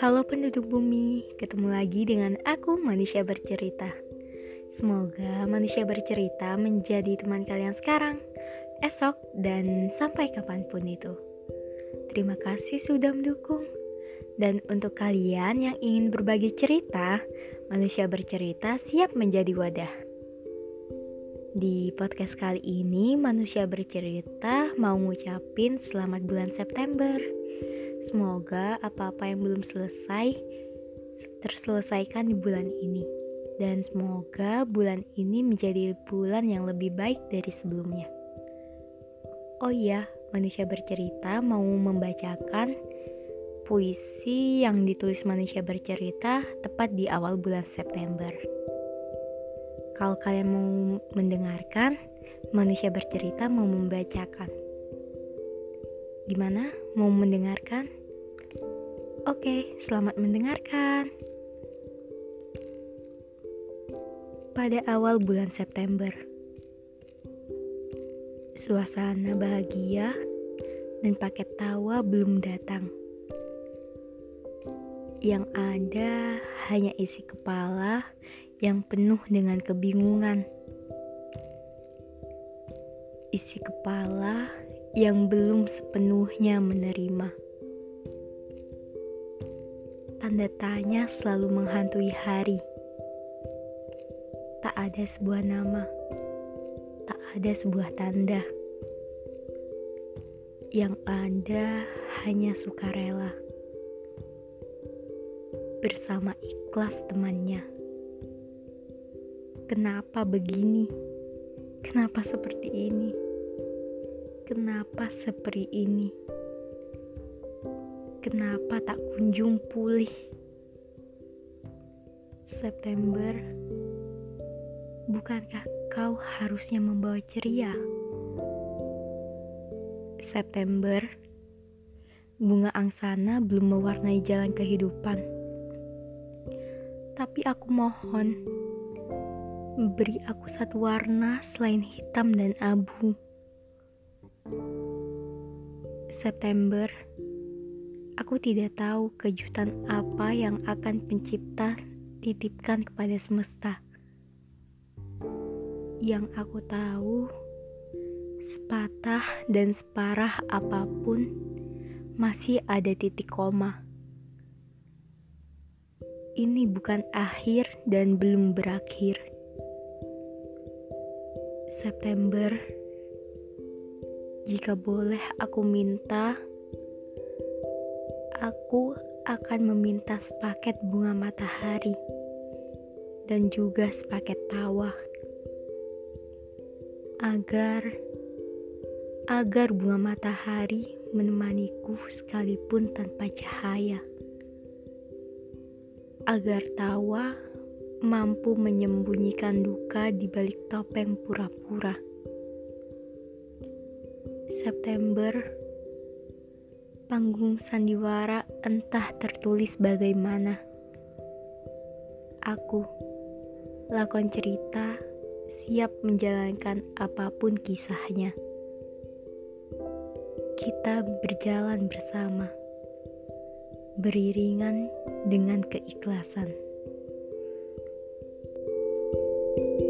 Halo penduduk bumi, ketemu lagi dengan aku manusia bercerita. Semoga manusia bercerita menjadi teman kalian sekarang, esok, dan sampai kapan pun itu. Terima kasih sudah mendukung. Dan untuk kalian yang ingin berbagi cerita, manusia bercerita siap menjadi wadah. Di podcast kali ini, manusia bercerita mau ngucapin selamat bulan September. Semoga apa-apa yang belum selesai terselesaikan di bulan ini. Dan semoga bulan ini menjadi bulan yang lebih baik dari sebelumnya. Oh iya, manusia bercerita mau membacakan puisi yang ditulis manusia bercerita tepat di awal bulan September. Kalau kalian mau mendengarkan, manusia bercerita mau membacakan. Gimana? Mau mendengarkan? Oke, selamat mendengarkan. Pada awal bulan September, suasana bahagia dan paket tawa belum datang. Yang ada hanya isi kepala yang penuh dengan kebingungan. Isi kepala yang belum sepenuhnya menerima. Tanda tanya selalu menghantui hari. Tak ada sebuah nama, tak ada sebuah tanda. Yang ada hanya sukarela bersama ikhlas temannya. Kenapa begini? Kenapa seperti ini? Kenapa seperti ini? Kenapa tak kunjung pulih? September, bukankah kau harusnya membawa ceria? September, bunga angsana belum mewarnai jalan kehidupan. Tapi aku mohon, beri aku satu warna selain hitam dan abu. September, aku tidak tahu kejutan apa yang akan pencipta titipkan kepada semesta. Yang aku tahu, sepatah dan separah apa pun masih ada titik koma. Ini bukan akhir dan belum berakhir. September, jika boleh aku minta, aku akan meminta sepaket bunga matahari dan juga sepaket tawa agar agar bunga matahari menemaniku sekalipun tanpa cahaya agar tawa mampu menyembunyikan duka di balik topeng pura-pura. September, panggung sandiwara entah tertulis bagaimana. Aku, lakon cerita, siap menjalankan apa pun kisahnya. Kita berjalan bersama, beriringan dengan keikhlasan. thank you